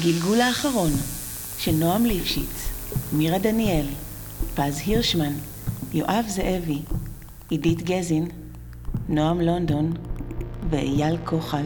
הגלגול האחרון של נועם ליפשיץ, מירה דניאל, פז הירשמן, יואב זאבי, עידית גזין, נועם לונדון ואייל כוחל.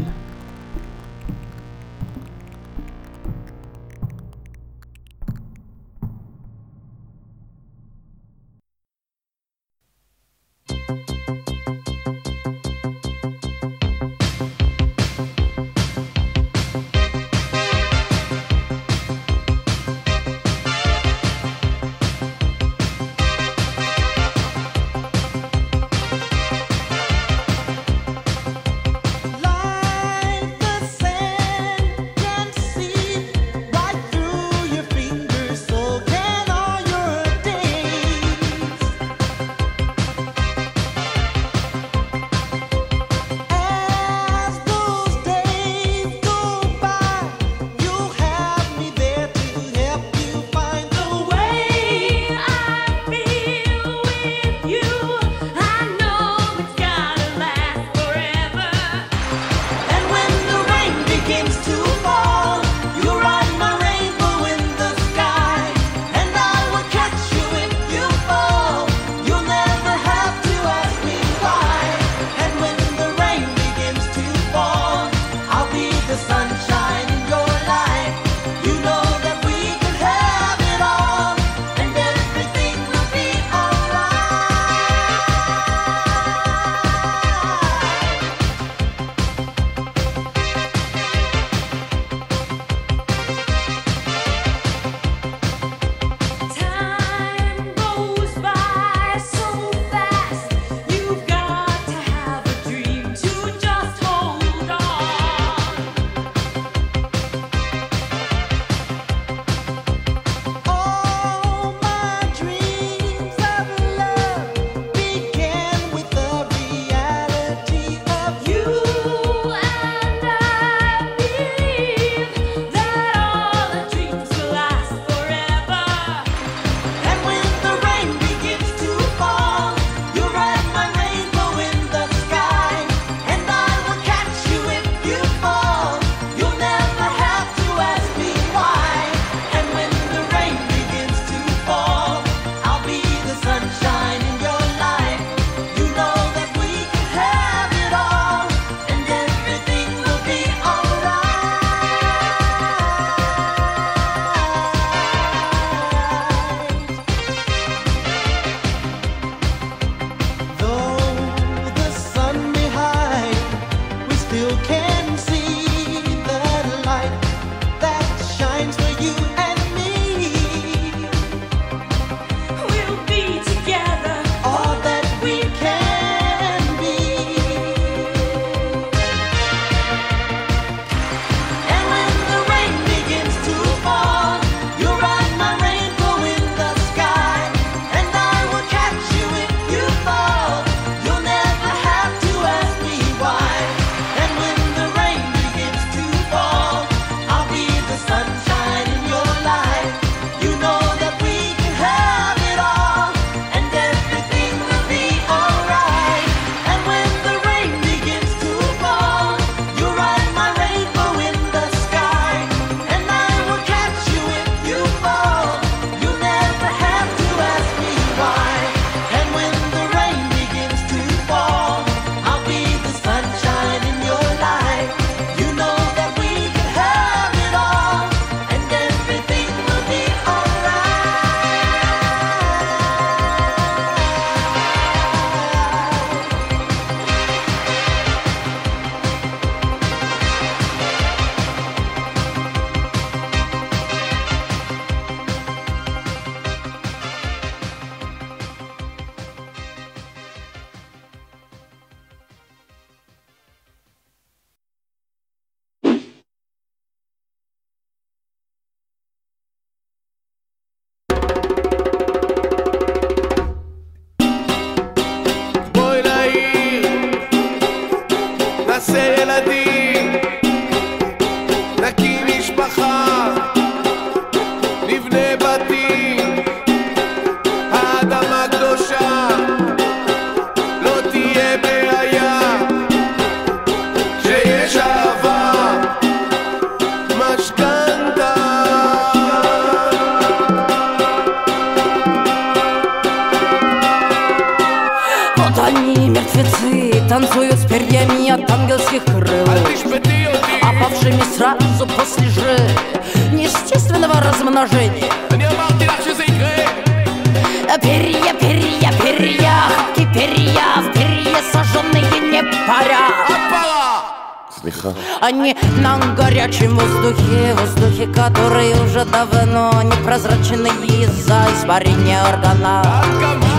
нефти, которые уже давно не прозрачены из-за испарения органа.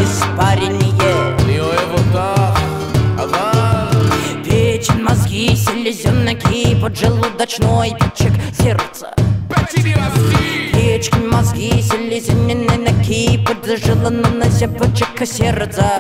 Испарение. Печень, мозги, селезенки, поджелудочной печек, сердце. Печень, мозги, селезенки, поджелудочной печек, сердце.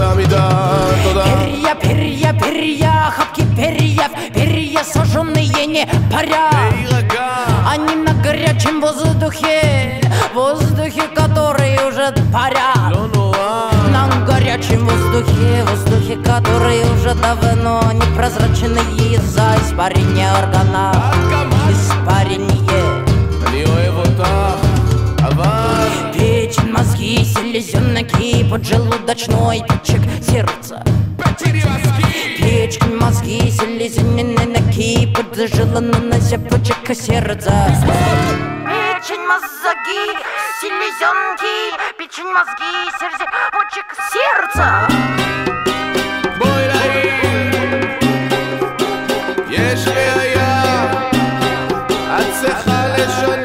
да-ми-да, туда. Перья, перья, перья, хапки перьев, перья сожженные не паря. Они на горячем воздухе, воздухе, который уже парят. На горячем воздухе, воздухе, который уже давно не прозрачен из-за испарения органа. Испарения мозги, селезенки, поджелудочной печек сердца. Печки, мозги, селезенные ноги, поджила на цепочек сердца. Печень, мозги, селезенки, печень, мозги, сердце, сердцепочек сердца. Если я от цеха лишь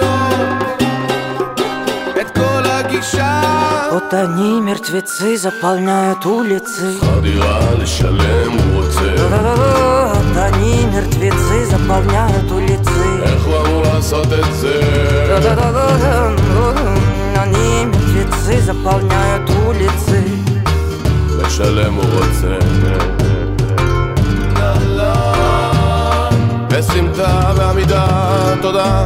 Вот они, мертвецы, заполняют улицы. Вот они, мертвецы, заполняют улицы. Они, мертвецы, заполняют улицы. לשלם הוא רוצה בסמטה ועמידה, תודה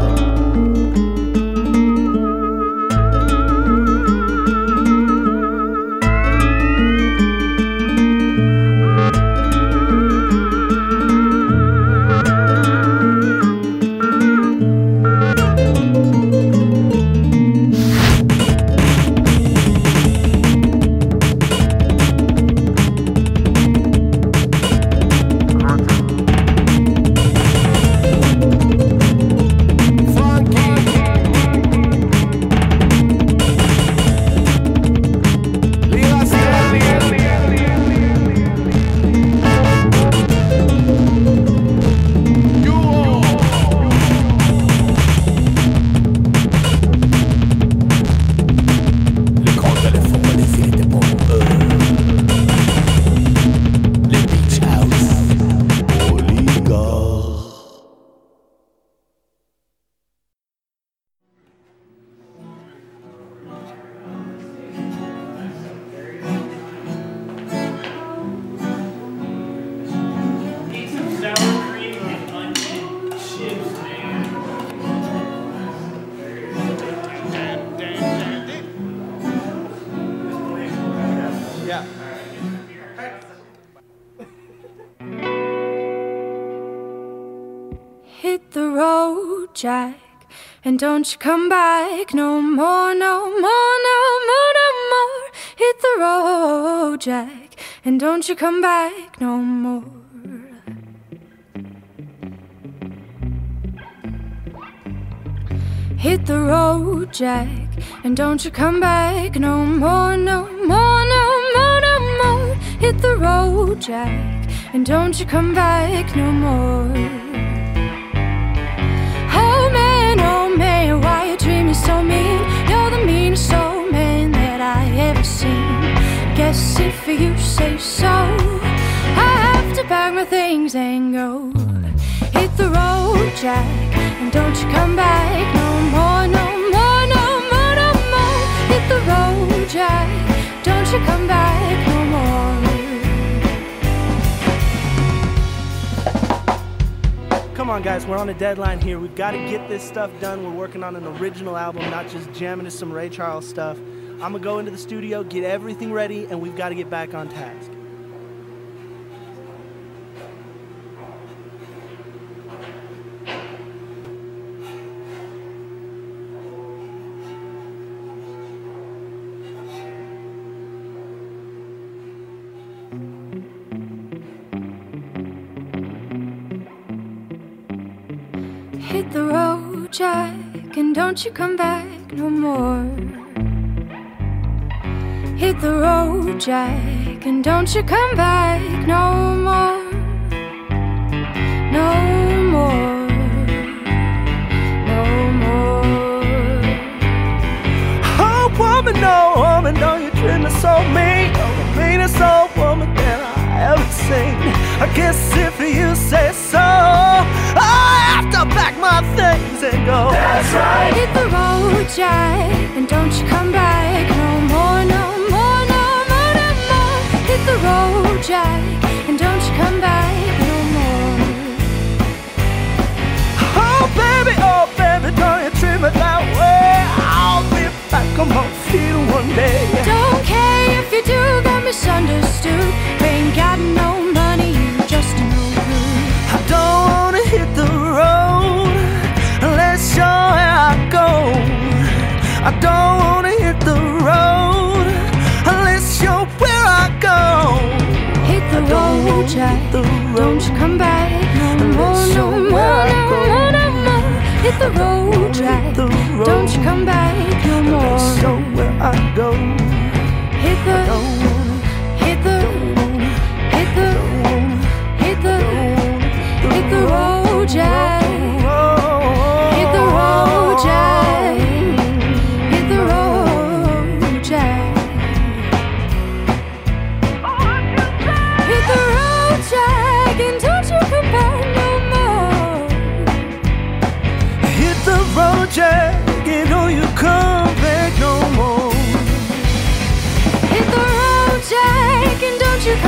don't you come back no more, no more, no more, no more. Hit the road, Jack, and don't you come back no more. Hit the road, Jack, and don't you come back no more, no more, no more, no more. Hit the road, Jack, and don't you come back no more. so mean. You're the meanest old man that I ever seen. Guess if you say so, I have to pack my things and go. Hit the road, Jack, and don't you come back no more, no more, no more, no more. Hit the road, Jack, don't you come back. On, guys. We're on a deadline here. We've got to get this stuff done. We're working on an original album, not just jamming to some Ray Charles stuff. I'm going to go into the studio, get everything ready, and we've got to get back on task. Jack, and don't you come back no more. Hit the road, Jack, and don't you come back no more. No more. No more. Oh, woman, no, woman, no, you treat me so mean. You're the meanest old woman that I ever seen. I guess if you say so, I have to pack my things and go. That's right. Hit the road, Jack, and don't you come back no more, no more, no more, no more. Hit the road, Jack, and don't you come back no more. Oh, baby, oh, baby, don't you treat me that way. I'll be back on my feet one day. Don't care if you do, got misunderstood. Ain't got no money, you just no good. I don't wanna hit the road go. Hit the road, Jack, the don't you come back. No more, no no more, no more. Hit the road, Jack, don't you come back no more. So where I go, Hit the, hit the, hit the, hit the, hit the road, Jack.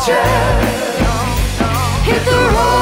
road, Hit the road,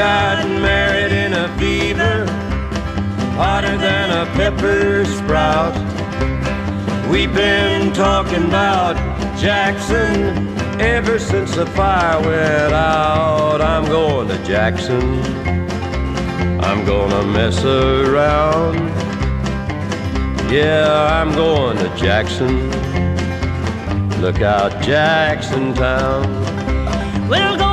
got married in a fever, hotter than a pepper sprout. We've been talking about Jackson ever since the fire went out. I'm going to Jackson. I'm gonna mess around. Yeah, I'm going to Jackson. Look out, Jackson Town. We'll go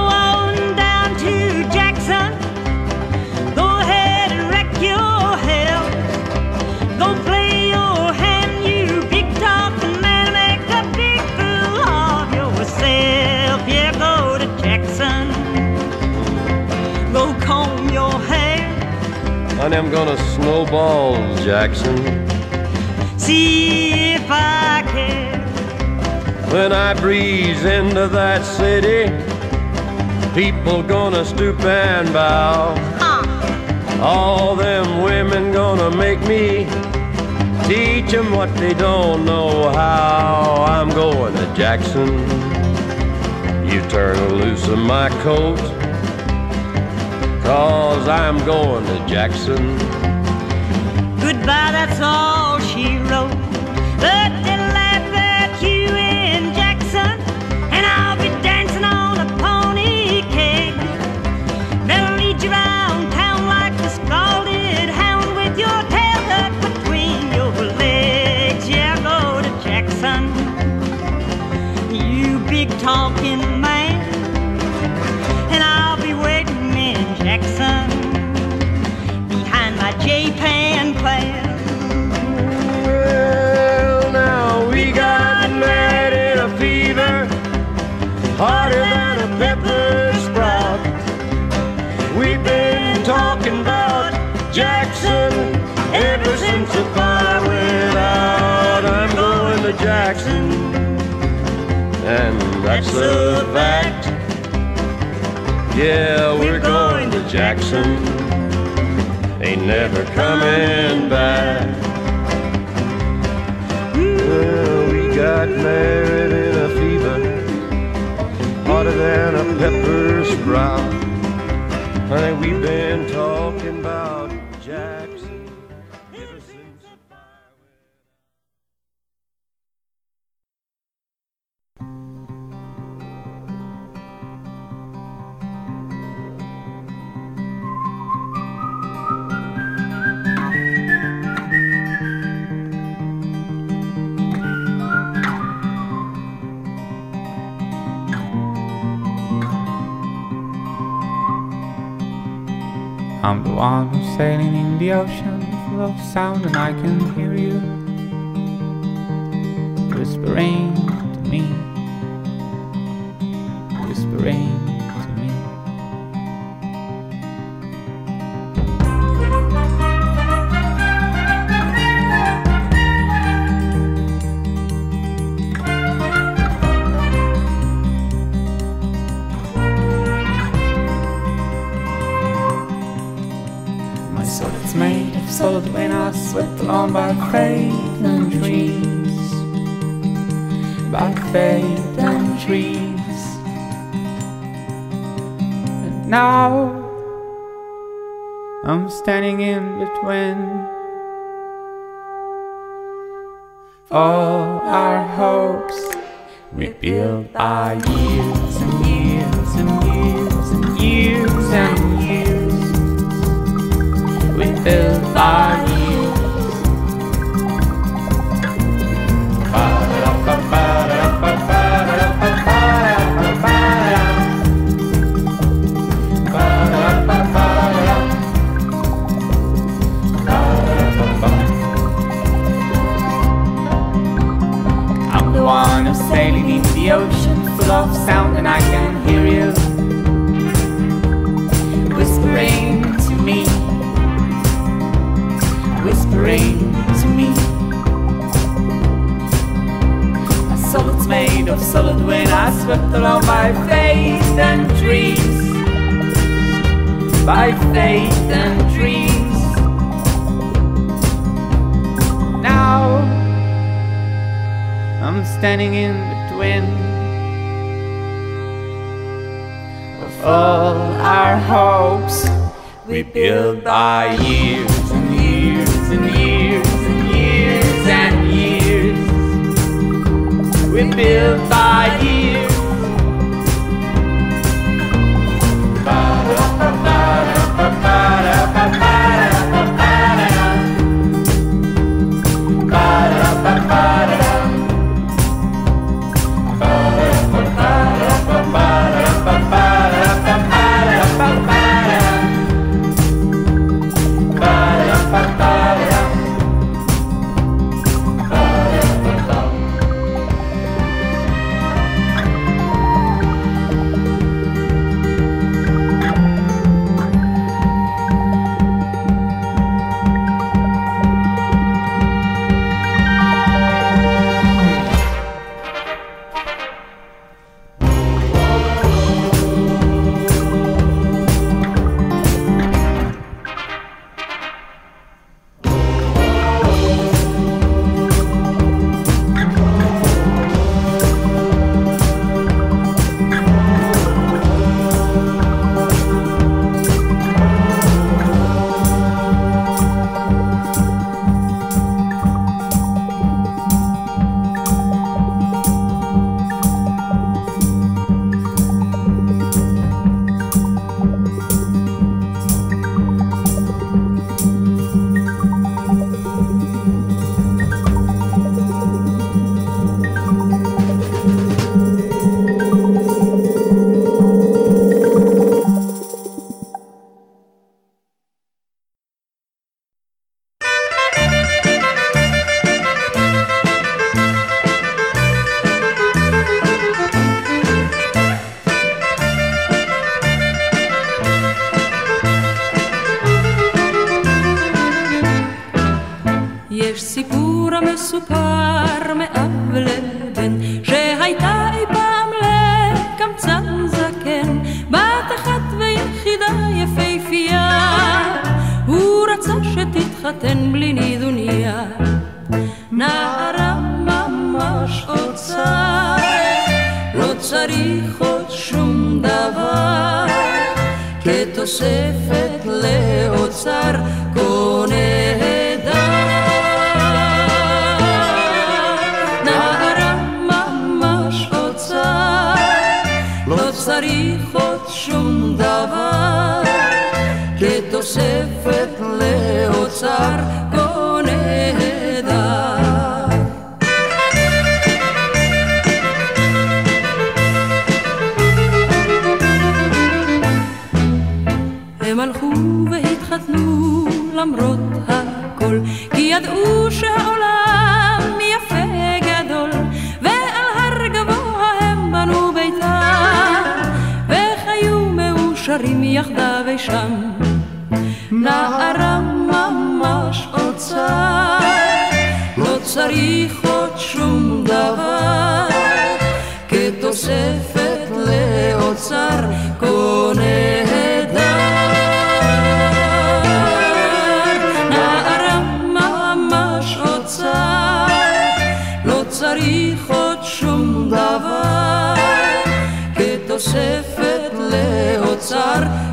Honey, I'm gonna snowball Jackson. See if I care. When I breeze into that city, people gonna stoop and bow. All them women gonna make me teach 'em what they don't know how. I'm going to Jackson. You turn loose of my coat, cause I'm going to Jackson. Goodbye, that's all that's a fact. Yeah, we're going to Jackson. Ain't never coming back. Well, we got married in a fever, hotter than a pepper sprout. Honey, we've been talking ocean full of sound and I can hear you. If I years and years and years. rustled when I swept along by faith and dreams, By faith and dreams. Now I'm standing in between of all our hopes we build by years. built by years. Ba-da-ba-ba-da-ba-ba-da-ba. צריך עוד שום דבר, כתוספת לאוצר כה נהדר. נערה ממש אוצר, לא צריך עוד שום דבר, כתוספת לאוצר כה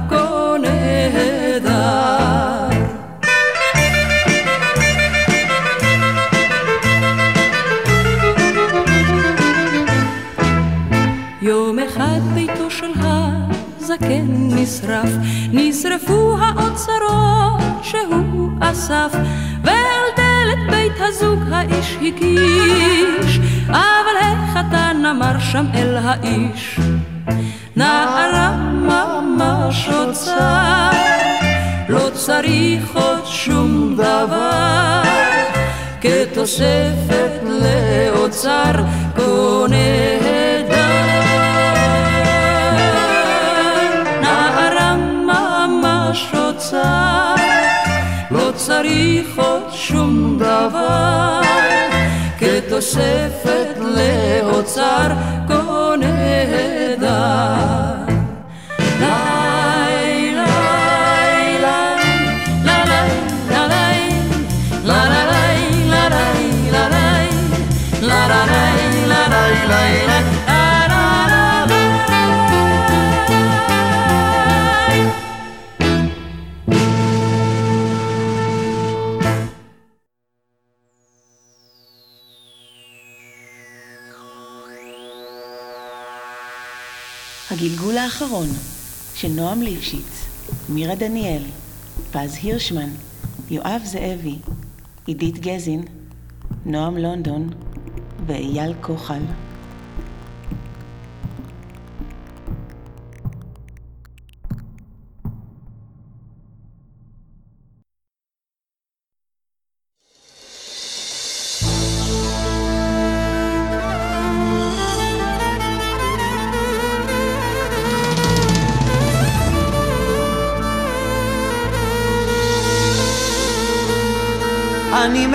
נשרף, נשרפו האוצרות שהוא אסף, ועל דלת בית הזוג האיש הקיש, אבל החתן אמר שם אל האיש, נערה ממש אוצר, לא צריך עוד שום דבר, כתוספת לאוצר כה צריך עוד שום דבר, כתוספת לאוצר כה נהדר. light. הגלגול האחרון של נועם ליפשיץ, מירה דניאל, פז הירשמן, יואב זאבי, עידית גזין, נועם לונדון ואייל כוחל. אני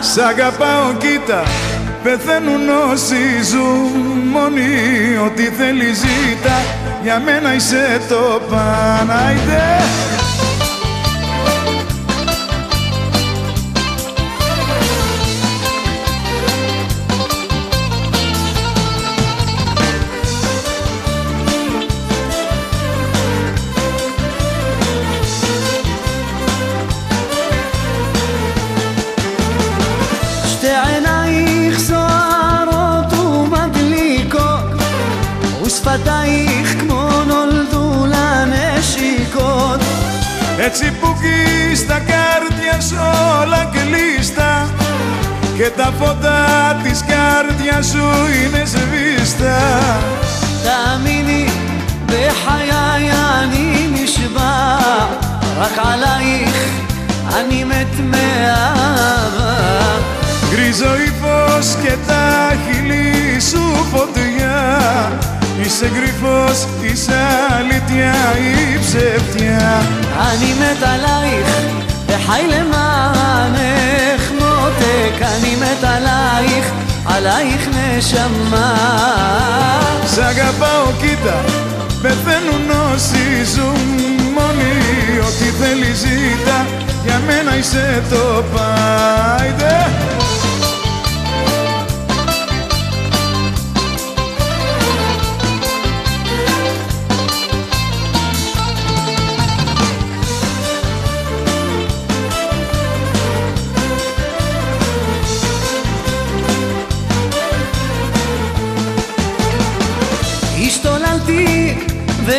Σ' αγαπάω κοίτα Πεθαίνουν όσοι ζουν μόνοι Ό,τι θέλει ζήτα Για μένα είσαι το παναίδε. σπατάει κμό νολδούλα νεσικότ. Έτσι που κεις τα κάρτια όλα κλείστα και τα φώτα της κάρτια σου είναι σβήστα. Τα μείνει δε χαλιά η ανήμη σβά ραχ η φως και τα χείλη σου φωτιά Είσαι γρυφός, είσαι αλήθεια ή ψευτιά. Ani mit alaich, behai lemanech motek Ani τα λάιχ, alaich neshama Σ' αγαπάω, κοίτα, πεθαίνουν όσοι ζουν. Μόνοι Ό,τι θέλει ζήτα, για μένα είσαι το πάιντε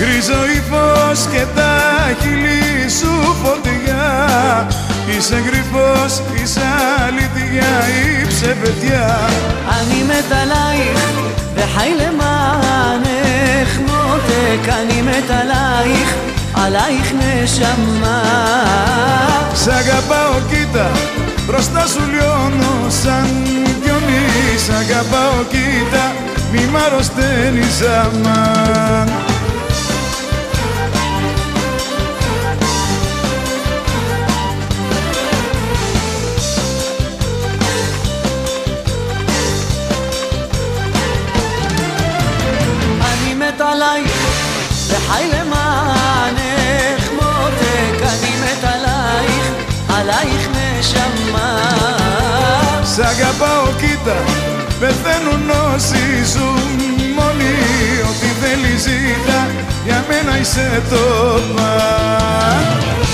Γκρίζο ύφος και τα χείλη σου φωτιά. Είσαι γρυφός, είσαι αλήθεια ή ψευδιά Ani מת עלייך וחי למענך מותק אני τα λάιχ, עלייך נשמה Σ' αγαπάω κοίτα, μπροστά σου λιώνω σαν πιονί Σ' αγαπάω κοίτα, μη μ' αρρωσταίνεις αμάν. Σ' αγαπάω κοίτα. Πεθαίνουν όσοι ζουν. Μόνοι ό,τι θέλει ζήτα. Για μένα είσαι το πάνω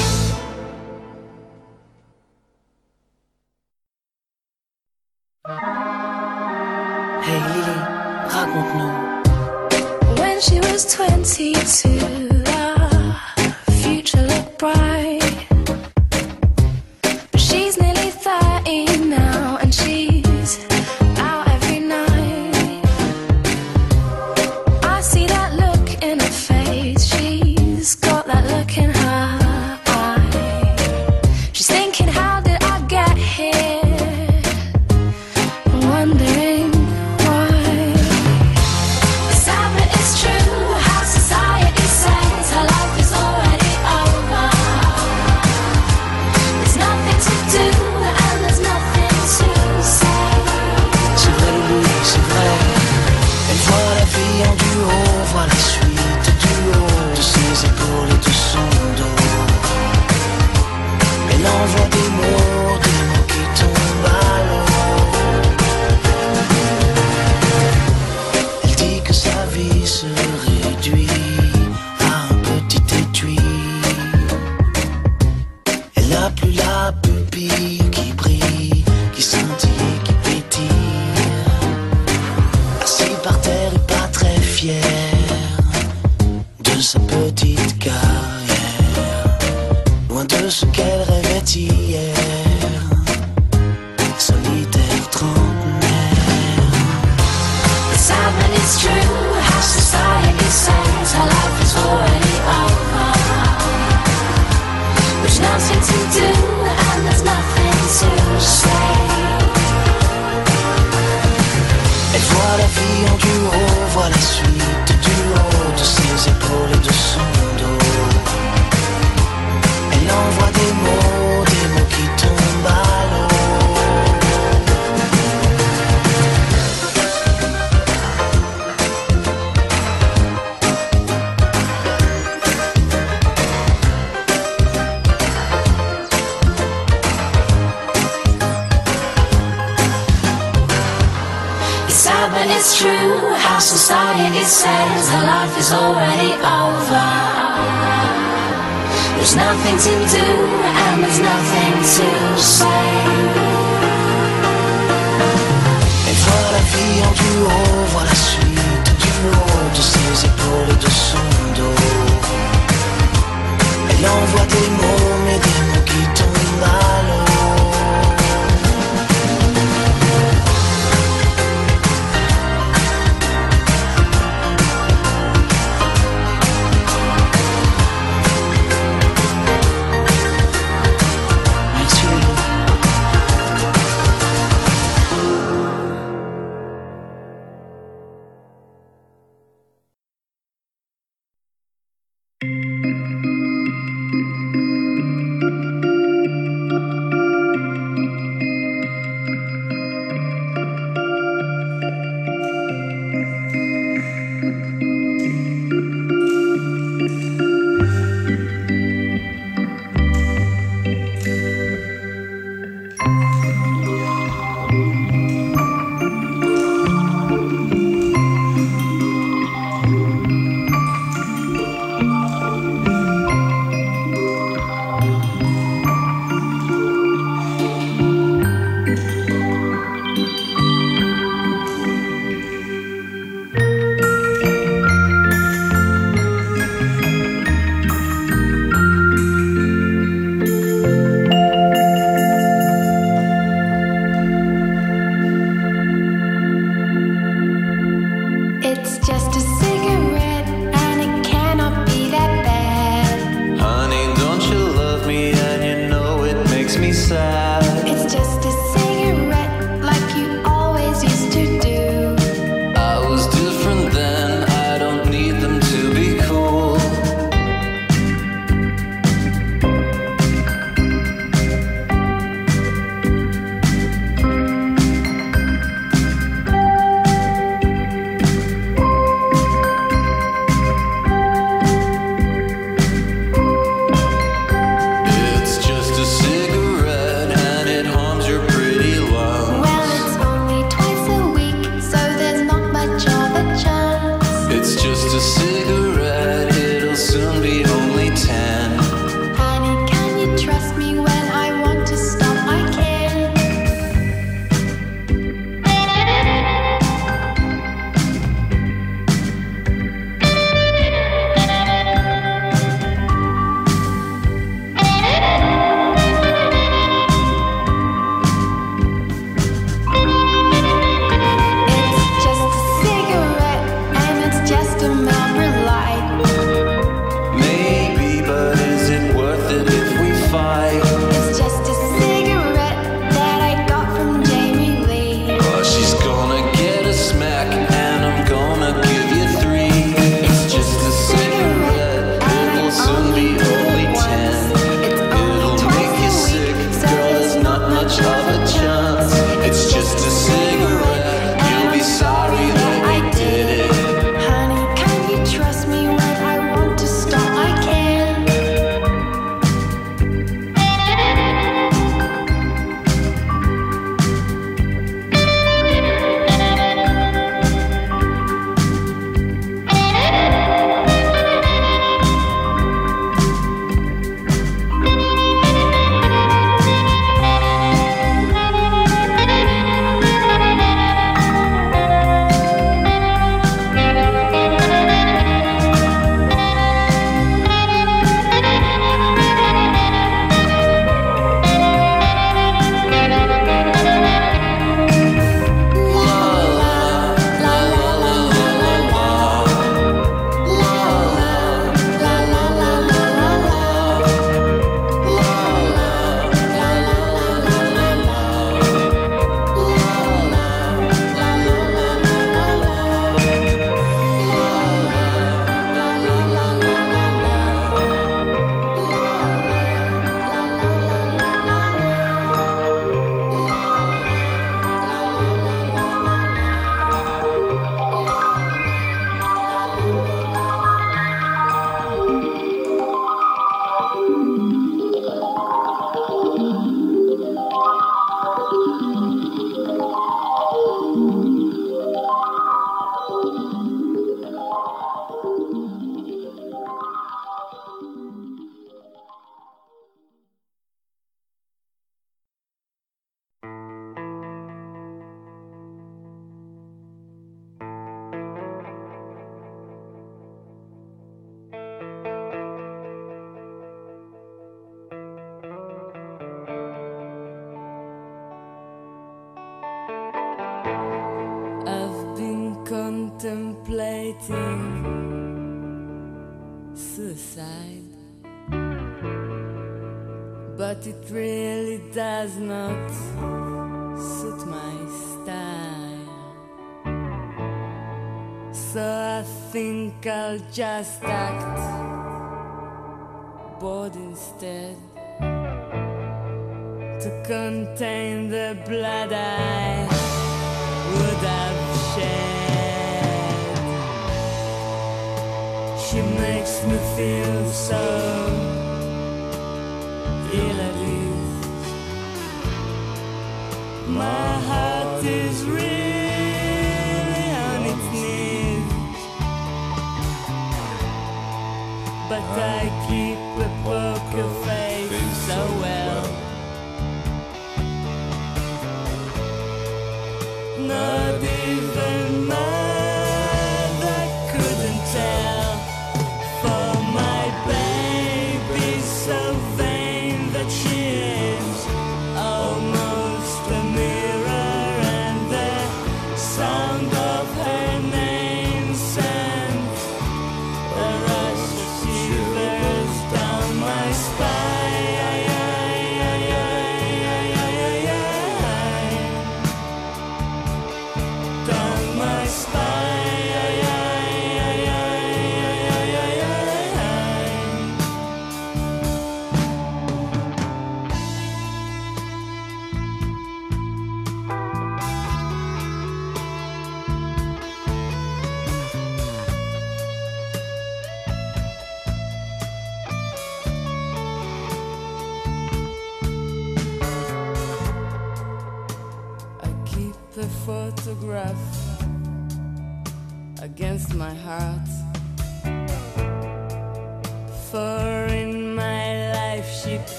to see.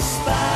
spy.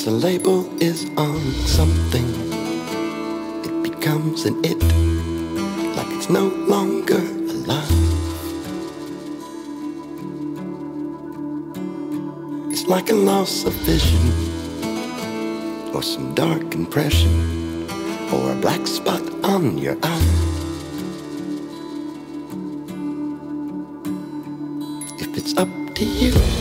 Once a label is on something, it becomes an it, like it's no longer alive. It's like a loss of vision, or some dark impression, or a black spot on your eye. If it's up to you.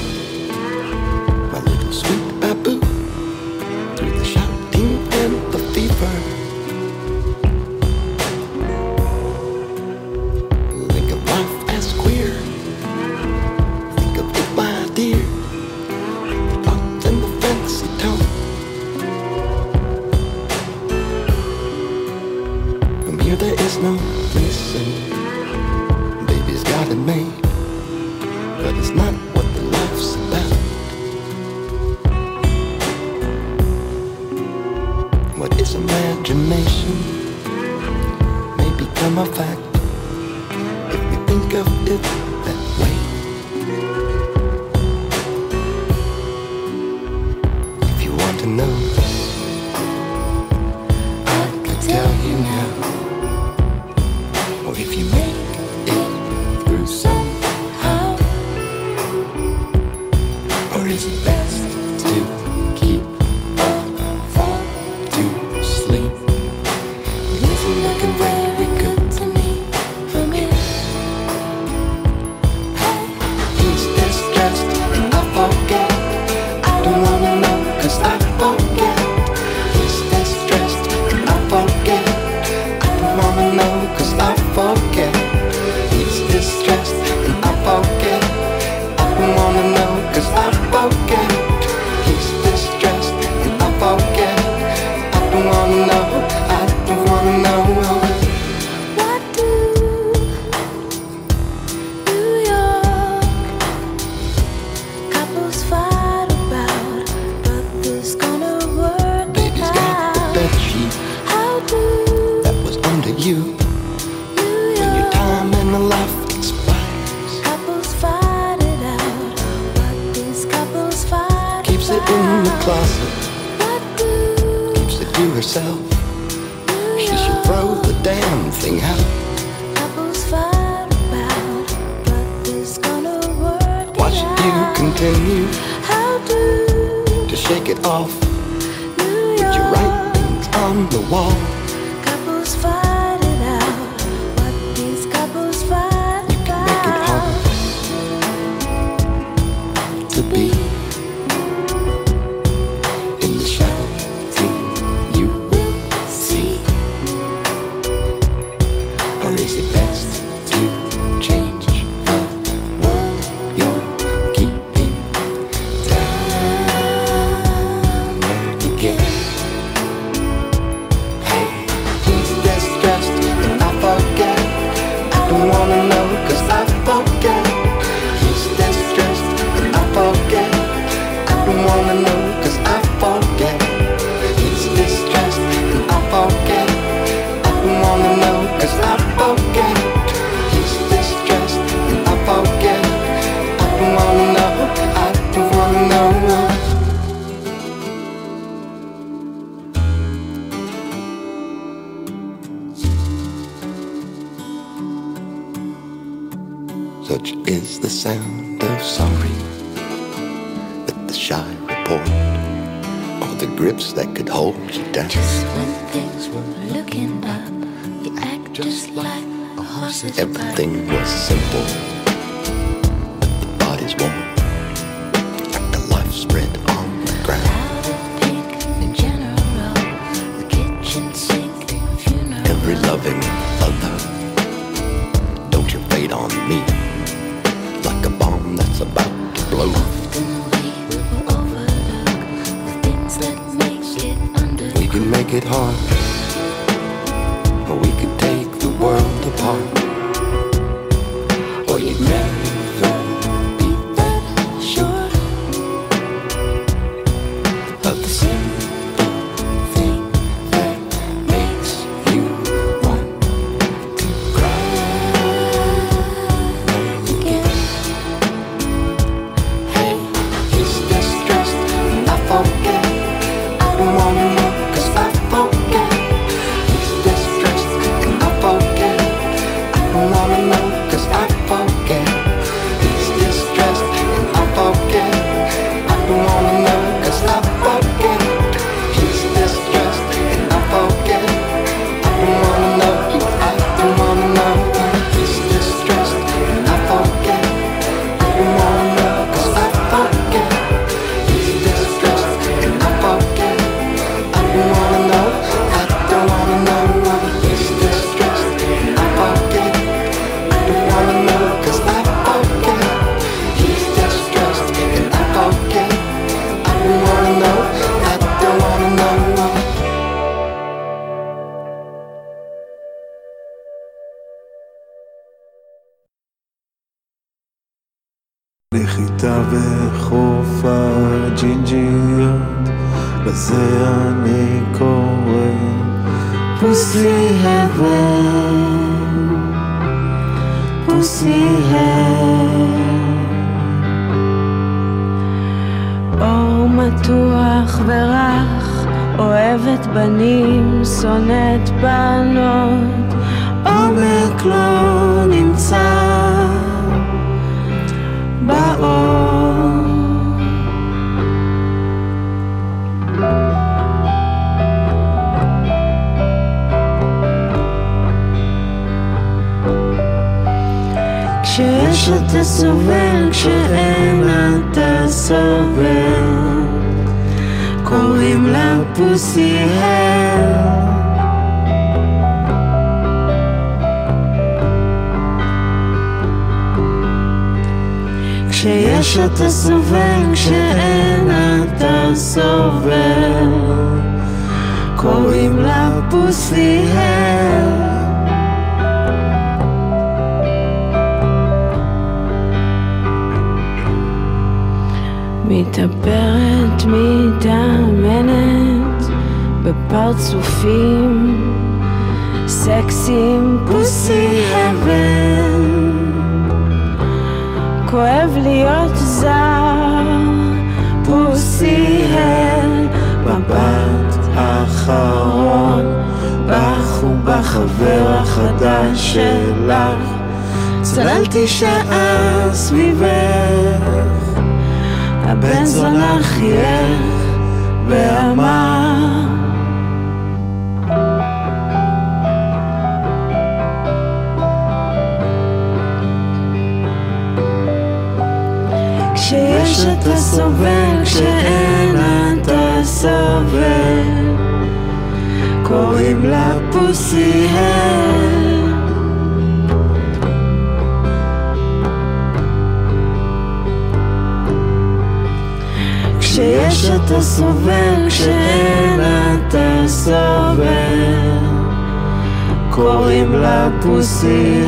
הייתה בחוף הג'ינג'יות, לזה אני קורא פוסי הבן, פוסי הבן. אור מתוח ורך, אוהבת בנים, שונאת בנות, עומק לא נמצא. באור. כשיש אתה סובל, כשאין אתה סובל, קוראים לה פוסי-הל. כשיש אתה סובל, כשאין אתה סובל. קוראים לה פוסי הל. מתאפרת, מתאמנת בפרצופים סקסים, פוסי הבן. כואב להיות זר, פוסי הל, מבט אחרון בך ובחבר החדש שלך. צללתי שעה סביבך. הבן זונה חייך ואמר כשיש אתה סובל, כשאין אתה סובל. קוראים לה פוסי כשיש אתה סובל, כשאין אתה סובל. קוראים לה פוסי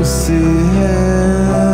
você é.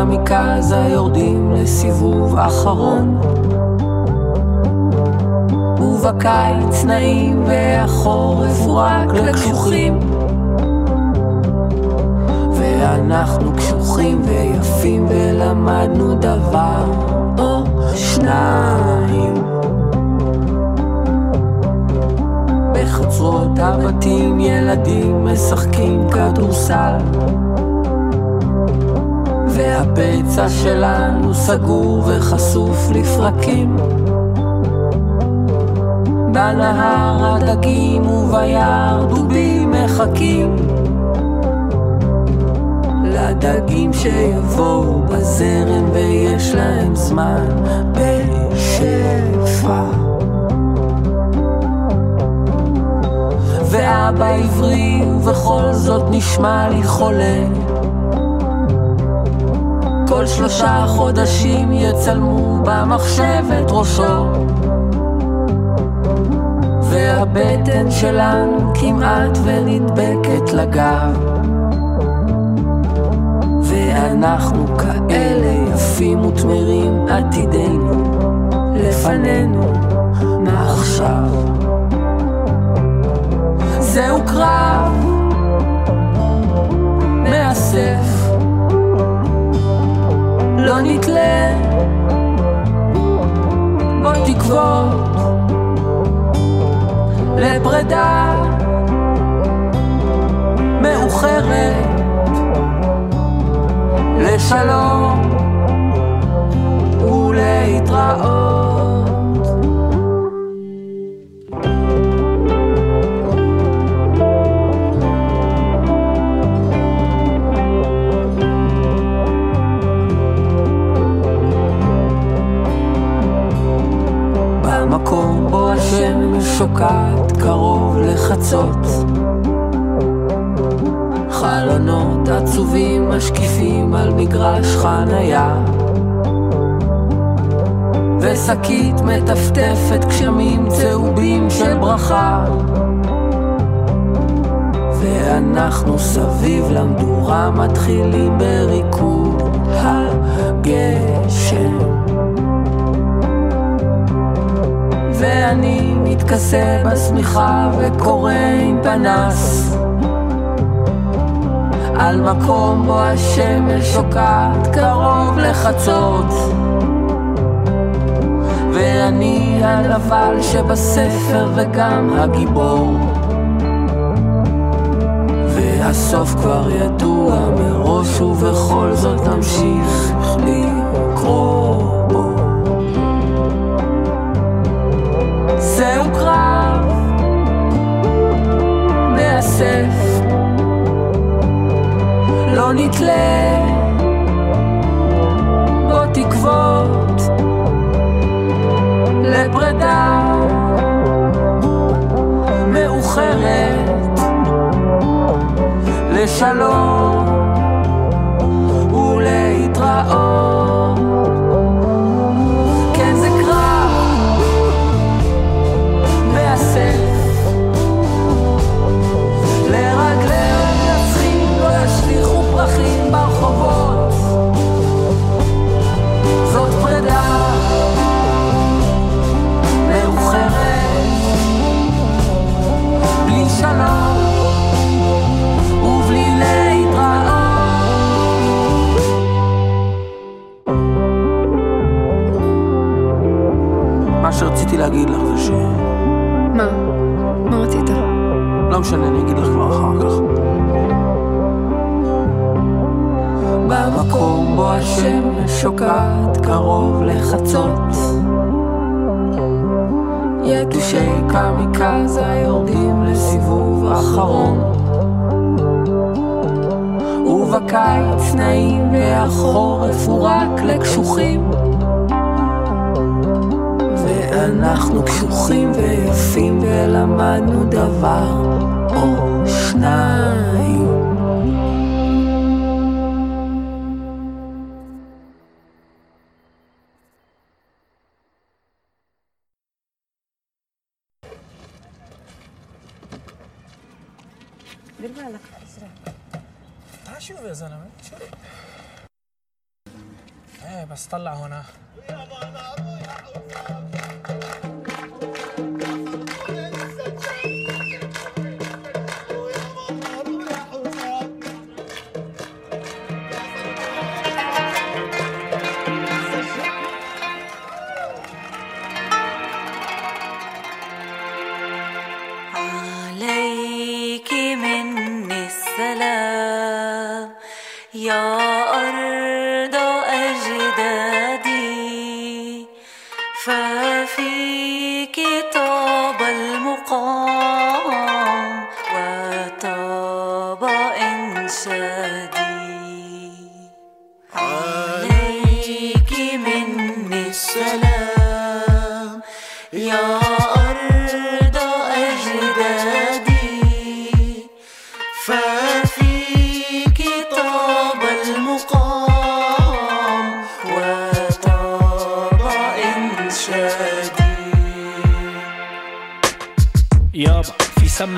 יתושי קמיקזה יורדים לסיבוב אחרון. ובקיץ נעים והחורף הוא רק לקשוחים. ואנחנו קשוחים ויפים ולמדנו דבר או שניים. בחצרות הבתים ילדים משחקים כדורסל והפצע שלנו סגור וחשוף לפרקים. בנהר הדגים וביער דובים מחכים. לדגים שיבואו בזרם ויש להם זמן בשפע. ואבא עברי ובכל זאת נשמע לי חולה כל שלושה חודשים יצלמו במחשב את ראשו. והבטן שלנו כמעט ונדבקת לגב. ואנחנו כאלה יפים ותמרים עתידנו לפנינו מה עכשיו זהו קרב לא נתלה. בו תקוות לפרידה מאוחרת לשלום ולהתראות שוקעת קרוב לחצות. חלונות עצובים משקיפים על מגרש חניה. ושקית מטפטפת גשמים צהובים של ברכה. ואנחנו סביב למדורה מתחילים בריקוד הגשם. ואני מתכסה בשמיכה וקורא עם פנס. על מקום בו השמש שוקעת קרוב לחצות. ואני הנבל שבספר וגם הגיבור. והסוף כבר ידוע מראש ובכל זאת נמשיך לקרוא מאסף לא נתלה. בו תקוות לפרידה מאוחרת. לשלום להגיד לך זה ש... מה? מה רצית? לא משנה, אני אגיד לך כבר אחר כך. במקום בו השמש שוקעת קרוב לחצות יתושי קמיקזה יורדים לסיבוב אחרון ובקיץ נעים והחורף הוא רק לקשוחים שאנחנו קשוחים ויפים ולמדנו דבר או שניים. ايه بس طلع هنا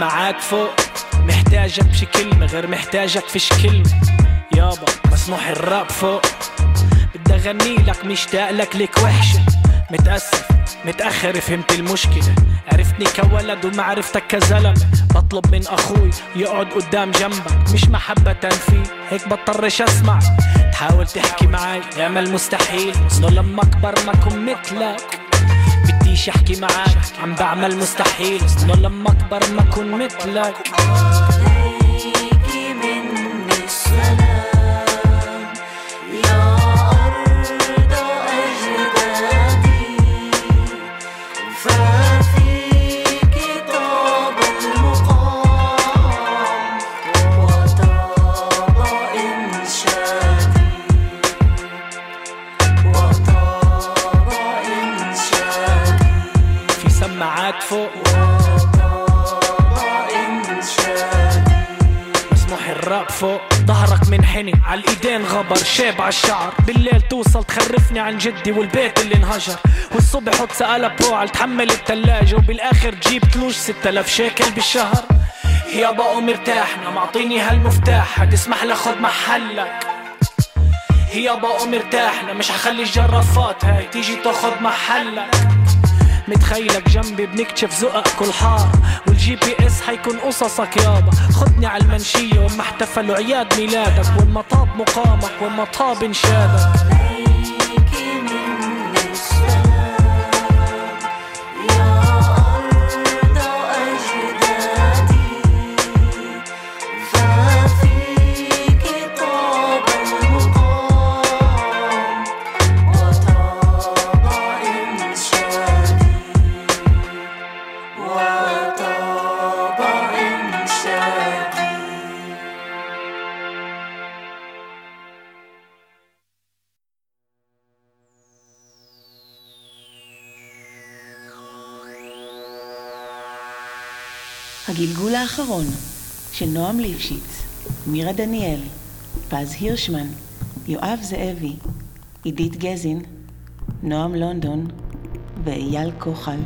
سماعات فوق. محتاجك بشي كلمة غير محتاجك فيش كلمة. يابا مسموح الراب فوق. بدي أغني لك مشتاق لك لك وحشة. متأسف متأخر فهمت المشكلة. عرفتني كولد ومعرفتك كزلمة. بطلب من أخوي يقعد قدام جنبك. مش محبة فيه هيك بضطرش أسمع. تحاول تحكي معي اعمل مستحيل إنه لما أكبر ما كن مثلك. بديش احكي معاك. عم بعمل مستحيل. انه لما اكبر ما اكون مثلك. الايدين غبر على الشعر. بالليل توصل تخرفني عن جدي والبيت اللي انهجر. والصبح وتسألها برو على تحمل التلاجة. وبالآخر تجيب تلوش 6000 شيكل بالشهر. يابا قوم ارتاحنا معطيني هالمفتاح. هتسمح لي خد محلك. يابا قوم ارتاحنا مش هخلي الجرافات هاي تيجي تاخد محلك. متخيلك جنبي بنكشف زقق كل حار. والجي بي اس حيكون قصصك يابا خدني على المنشية وين ما احتفلوا عياد ميلادك. وين ما طاب مقامك وين ما طاب انشادك. הגלגול האחרון של נועם ליפשיץ, מירה דניאל, פז הירשמן, יואב זאבי, עידית גזין, נועם לונדון ואייל כוחל.